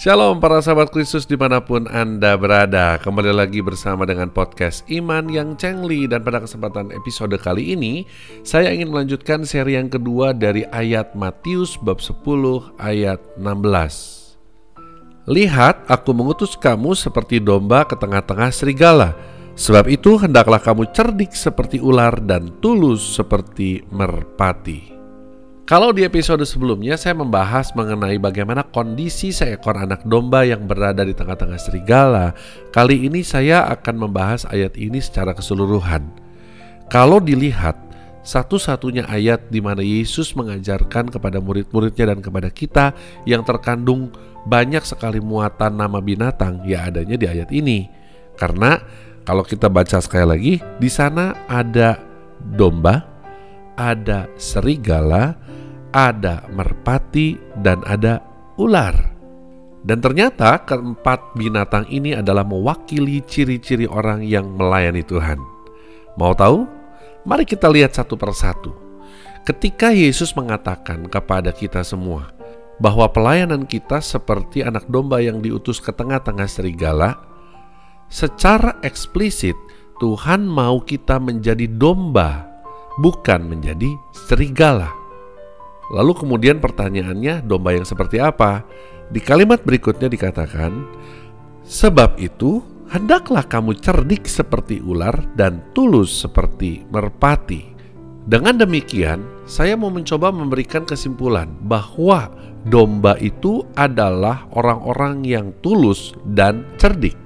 Shalom para sahabat Kristus di mana pun Anda berada. Kembali lagi bersama dengan podcast Iman yang Cengli. Dan pada kesempatan episode kali ini Saya ingin melanjutkan seri yang kedua dari ayat Matius bab 10 ayat 16 Lihat aku mengutus kamu seperti domba ke tengah-tengah serigala. Sebab itu hendaklah kamu cerdik seperti ular dan tulus seperti merpati kalau di episode sebelumnya saya membahas mengenai bagaimana kondisi seekor anak domba yang berada di tengah-tengah serigala, kali ini saya akan membahas ayat ini secara keseluruhan. Kalau dilihat, satu-satunya ayat di mana Yesus mengajarkan kepada murid-muridnya dan kepada kita yang terkandung banyak sekali muatan nama binatang, ya adanya di ayat ini. Karena kalau kita baca sekali lagi, di sana ada domba, ada serigala, ada merpati, dan ada ular. Dan ternyata keempat binatang ini adalah mewakili ciri-ciri orang yang melayani Tuhan. Mau tahu? Mari kita lihat satu persatu. Ketika Yesus mengatakan kepada kita semua bahwa pelayanan kita seperti anak domba yang diutus ke tengah-tengah serigala, secara eksplisit Tuhan mau kita menjadi domba, bukan menjadi serigala. Lalu kemudian pertanyaannya, domba yang seperti apa? Di kalimat berikutnya dikatakan, "Sebab itu, hendaklah kamu cerdik seperti ular dan tulus seperti merpati." Dengan demikian, saya mau mencoba memberikan kesimpulan bahwa domba itu adalah orang-orang yang tulus dan cerdik.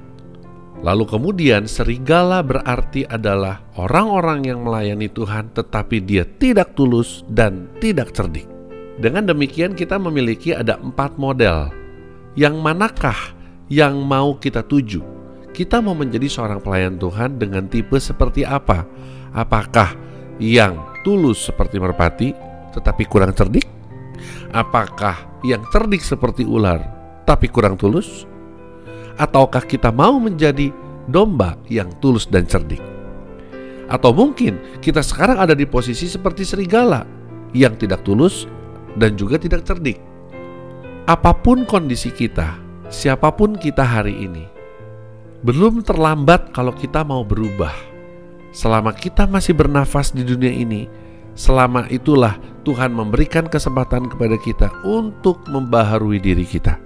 Lalu kemudian serigala berarti adalah orang-orang yang melayani Tuhan tetapi dia tidak tulus dan tidak cerdik. Dengan demikian kita memiliki ada empat model. Yang manakah yang mau kita tuju? Kita mau menjadi seorang pelayan Tuhan dengan tipe seperti apa? Apakah yang tulus seperti merpati tetapi kurang cerdik? Apakah yang cerdik seperti ular tapi kurang tulus? Ataukah kita mau menjadi domba yang tulus dan cerdik? Atau mungkin kita sekarang ada di posisi seperti serigala yang tidak tulus dan juga tidak cerdik. Apa pun kondisi kita, siapa pun kita hari ini, belum terlambat kalau kita mau berubah. Selama kita masih bernafas di dunia ini, selama itulah Tuhan memberikan kesempatan kepada kita untuk membaharui diri kita.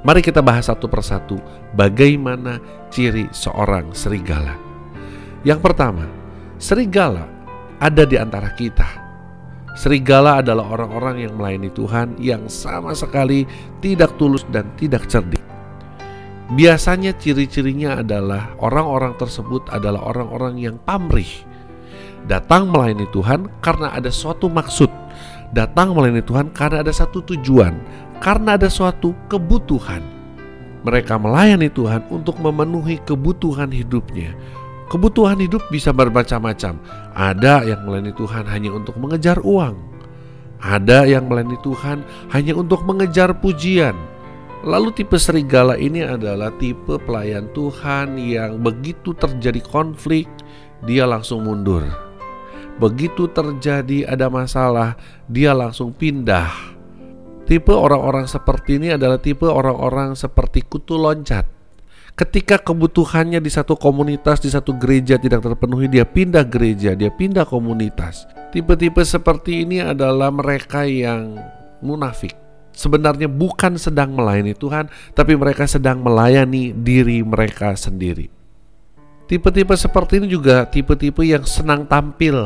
Mari kita bahas satu persatu bagaimana ciri seorang serigala. Yang pertama, serigala ada di antara kita Serigala adalah orang-orang yang melayani Tuhan yang sama sekali tidak tulus dan tidak cerdik. Biasanya ciri-cirinya adalah orang-orang tersebut adalah orang-orang yang pamrih. Datang melayani Tuhan karena ada suatu maksud. Datang melayani Tuhan karena ada satu tujuan, karena ada suatu kebutuhan. Mereka melayani Tuhan untuk memenuhi kebutuhan hidupnya, Kebutuhan hidup bisa bermacam-macam. Ada yang melayani Tuhan hanya untuk mengejar uang. Ada yang melayani Tuhan hanya untuk mengejar pujian. Lalu tipe serigala ini adalah tipe pelayan Tuhan yang begitu terjadi konflik, dia langsung mundur. Begitu terjadi ada masalah, dia langsung pindah. Tipe orang-orang seperti ini adalah tipe orang-orang seperti kutu loncat Ketika kebutuhannya di satu komunitas, di satu gereja tidak terpenuhi, dia pindah gereja, dia pindah komunitas. Tipe-tipe seperti ini adalah mereka yang munafik. Sebenarnya bukan sedang melayani Tuhan, tapi mereka sedang melayani diri mereka sendiri. Tipe-tipe seperti ini juga tipe-tipe yang senang tampil,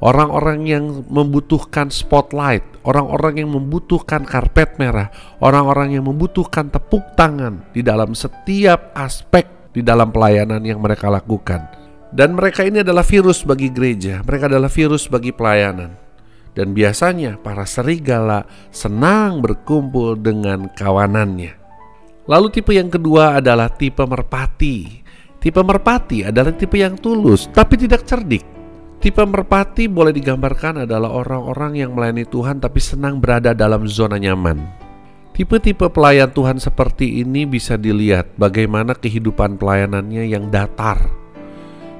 orang-orang yang membutuhkan spotlight, orang-orang yang membutuhkan karpet merah, orang-orang yang membutuhkan tepuk tangan di dalam setiap aspek di dalam pelayanan yang mereka lakukan. Dan mereka ini adalah virus bagi gereja, mereka adalah virus bagi pelayanan. Dan biasanya para serigala senang berkumpul dengan kawanannya. Lalu tipe yang kedua adalah tipe merpati. Tipe merpati adalah tipe yang tulus tapi tidak cerdik. Tipe merpati boleh digambarkan adalah orang-orang yang melayani Tuhan tapi senang berada dalam zona nyaman. Tipe-tipe pelayan Tuhan seperti ini bisa dilihat bagaimana kehidupan pelayanannya yang datar.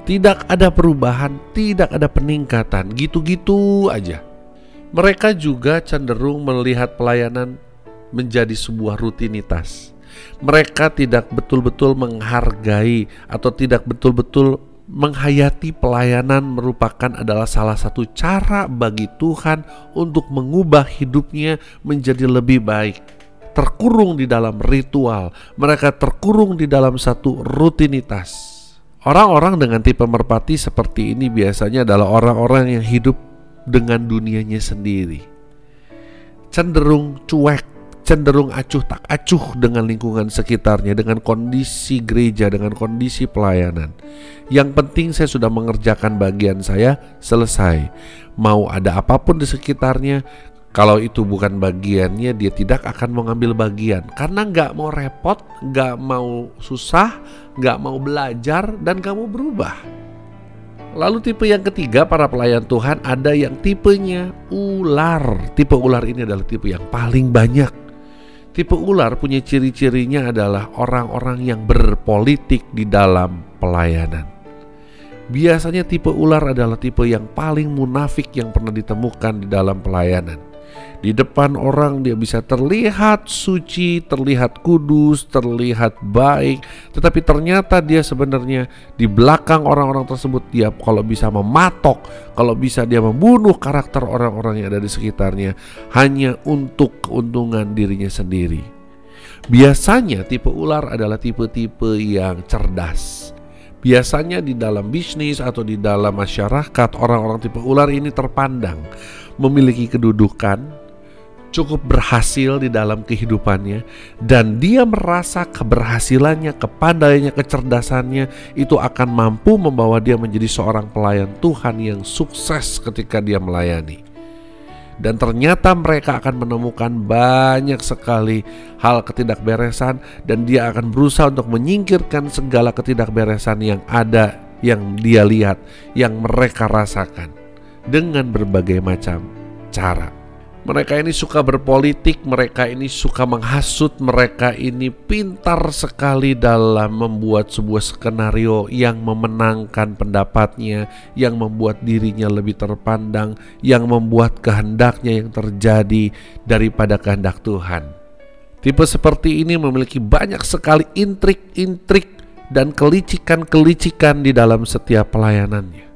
Tidak ada perubahan, tidak ada peningkatan, gitu-gitu aja. Mereka juga cenderung melihat pelayanan menjadi sebuah rutinitas. Mereka tidak betul-betul menghargai atau tidak betul-betul menghayati pelayanan merupakan adalah salah satu cara bagi Tuhan untuk mengubah hidupnya menjadi lebih baik. Terkurung di dalam ritual, mereka terkurung di dalam satu rutinitas. Orang-orang dengan tipe merpati seperti ini biasanya adalah orang-orang yang hidup dengan dunianya sendiri. Cenderung cuek, cenderung acuh tak acuh dengan lingkungan sekitarnya, dengan kondisi gereja, dengan kondisi pelayanan. Yang penting saya sudah mengerjakan bagian saya, selesai. Mau ada apa pun di sekitarnya, kalau itu bukan bagiannya, dia tidak akan mengambil bagian karena nggak mau repot, nggak mau susah, nggak mau belajar dan kamu berubah. Lalu tipe yang ketiga para pelayan Tuhan ada yang tipenya ular. Tipe ular ini adalah tipe yang paling banyak. Tipe ular punya ciri-cirinya adalah orang-orang yang berpolitik di dalam pelayanan. Biasanya tipe ular adalah tipe yang paling munafik yang pernah ditemukan di dalam pelayanan. Di depan orang dia bisa terlihat suci, terlihat kudus, terlihat baik, tetapi ternyata dia sebenarnya di belakang orang-orang tersebut dia kalau bisa mematok, kalau bisa dia membunuh karakter orang-orang yang ada di sekitarnya hanya untuk keuntungan dirinya sendiri. Biasanya tipe ular adalah tipe-tipe yang cerdas. Biasanya di dalam bisnis atau di dalam masyarakat orang-orang tipe ular ini terpandang memiliki kedudukan, cukup berhasil di dalam kehidupannya dan dia merasa keberhasilannya, kepandaiannya, kecerdasannya itu akan mampu membawa dia menjadi seorang pelayan Tuhan yang sukses ketika dia melayani. Dan ternyata mereka akan menemukan banyak sekali hal ketidakberesan dan dia akan berusaha untuk menyingkirkan segala ketidakberesan yang ada yang dia lihat, yang mereka rasakan dengan berbagai macam cara. Mereka ini suka berpolitik, mereka ini suka menghasut, mereka ini pintar sekali dalam membuat sebuah skenario yang memenangkan pendapatnya, yang membuat dirinya lebih terpandang, yang membuat kehendaknya yang terjadi daripada kehendak Tuhan. Tipe seperti ini memiliki banyak sekali intrik-intrik dan kelicikan-kelicikan di dalam setiap pelayanannya.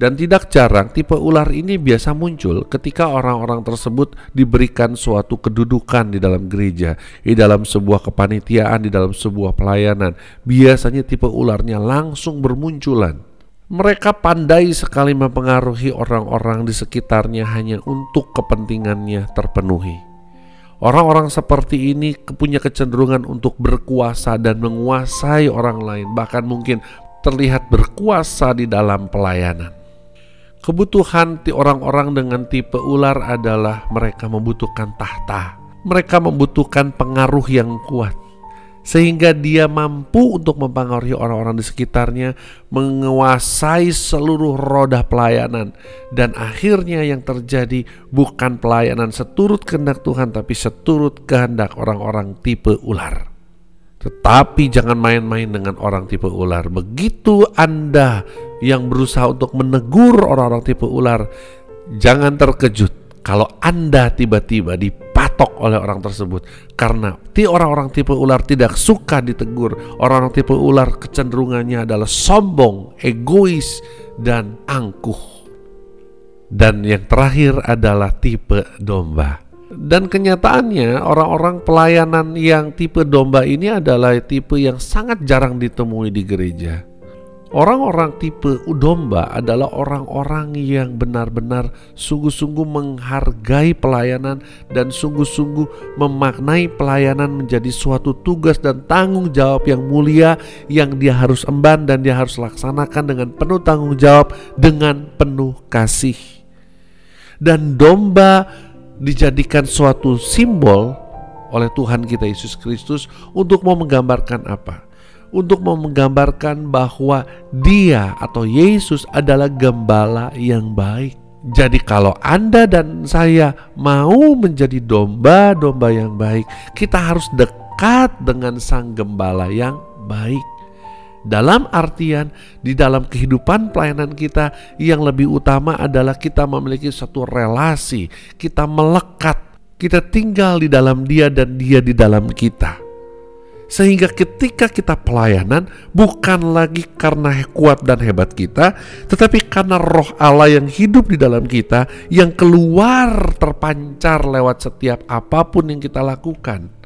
Dan tidak jarang tipe ular ini biasa muncul ketika orang-orang tersebut diberikan suatu kedudukan di dalam gereja, di dalam sebuah kepanitiaan, di dalam sebuah pelayanan. Biasanya tipe ularnya langsung bermunculan. Mereka pandai sekali mempengaruhi orang-orang di sekitarnya hanya untuk kepentingannya terpenuhi. Orang-orang seperti ini punya kecenderungan untuk berkuasa dan menguasai orang lain, bahkan mungkin terlihat berkuasa di dalam pelayanan. Kebutuhan orang-orang dengan tipe ular adalah mereka membutuhkan tahta. Mereka membutuhkan pengaruh yang kuat. Sehingga dia mampu untuk mempengaruhi orang-orang di sekitarnya, menguasai seluruh roda pelayanan. Dan akhirnya yang terjadi bukan pelayanan seturut kehendak Tuhan, tapi seturut kehendak orang-orang tipe ular. Tetapi jangan main-main dengan orang tipe ular. Begitu Anda yang berusaha untuk menegur orang-orang tipe ular, jangan terkejut kalau Anda tiba-tiba dipatok oleh orang tersebut karena ti orang-orang tipe ular tidak suka ditegur. Orang-orang tipe ular kecenderungannya adalah sombong, egois dan angkuh. Dan yang terakhir adalah tipe domba. Dan kenyataannya orang-orang pelayanan yang tipe domba ini adalah tipe yang sangat jarang ditemui di gereja. Orang-orang tipe domba adalah orang-orang yang benar-benar sungguh-sungguh menghargai pelayanan dan sungguh-sungguh memaknai pelayanan menjadi suatu tugas dan tanggung jawab yang mulia yang dia harus emban dan dia harus laksanakan dengan penuh tanggung jawab dengan penuh kasih. Dan domba dijadikan suatu simbol oleh Tuhan kita Yesus Kristus untuk mau menggambarkan apa? Untuk menggambarkan bahwa dia atau Yesus adalah gembala yang baik. Jadi kalau Anda dan saya mau menjadi domba-domba yang baik, kita harus dekat dengan sang gembala yang baik. Dalam artian di dalam kehidupan pelayanan kita yang lebih utama adalah kita memiliki satu relasi, kita melekat kita tinggal di dalam Dia dan Dia di dalam kita. Sehingga ketika kita pelayanan bukan lagi karena kuat dan hebat kita, tetapi karena roh Allah yang hidup di dalam kita yang keluar terpancar lewat setiap apa pun yang kita lakukan.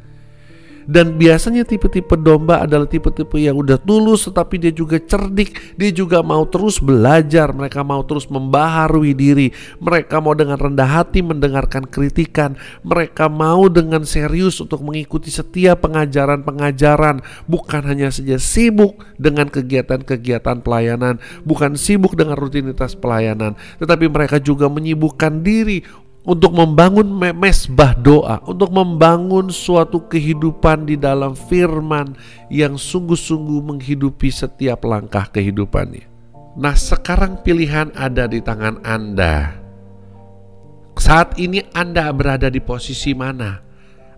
Dan biasanya tipe-tipe domba adalah tipe-tipe yang udah tulus tetapi dia juga cerdik, dia juga mau terus belajar, mereka mau terus membaharui diri, mereka mau dengan rendah hati mendengarkan kritikan, mereka mau dengan serius untuk mengikuti setiap pengajaran-pengajaran, bukan hanya saja sibuk dengan kegiatan-kegiatan pelayanan, bukan sibuk dengan rutinitas pelayanan, tetapi mereka juga menyibukkan diri untuk membangun mesbah doa, untuk membangun suatu kehidupan di dalam firman yang sungguh-sungguh menghidupi setiap langkah kehidupannya. Nah, sekarang pilihan ada di tangan Anda. Saat ini Anda berada di posisi mana?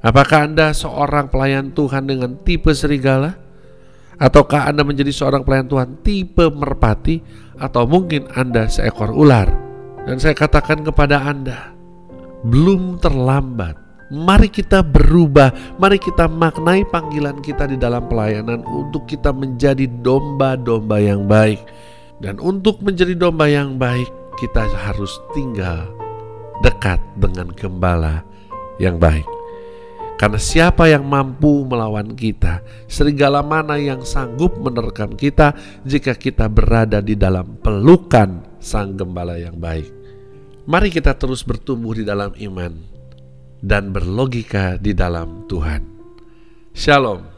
Apakah Anda seorang pelayan Tuhan dengan tipe serigala? Ataukah Anda menjadi seorang pelayan Tuhan tipe merpati? Atau mungkin Anda seekor ular? Dan saya katakan kepada Anda, belum terlambat. Mari kita berubah, mari kita maknai panggilan kita di dalam pelayanan untuk kita menjadi domba-domba yang baik. Dan untuk menjadi domba yang baik, kita harus tinggal dekat dengan gembala yang baik. Karena siapa yang mampu melawan kita, serigala mana yang sanggup menerkam kita jika kita berada di dalam pelukan sang gembala yang baik. Mari kita terus bertumbuh di dalam iman dan berlogika di dalam Tuhan. Shalom.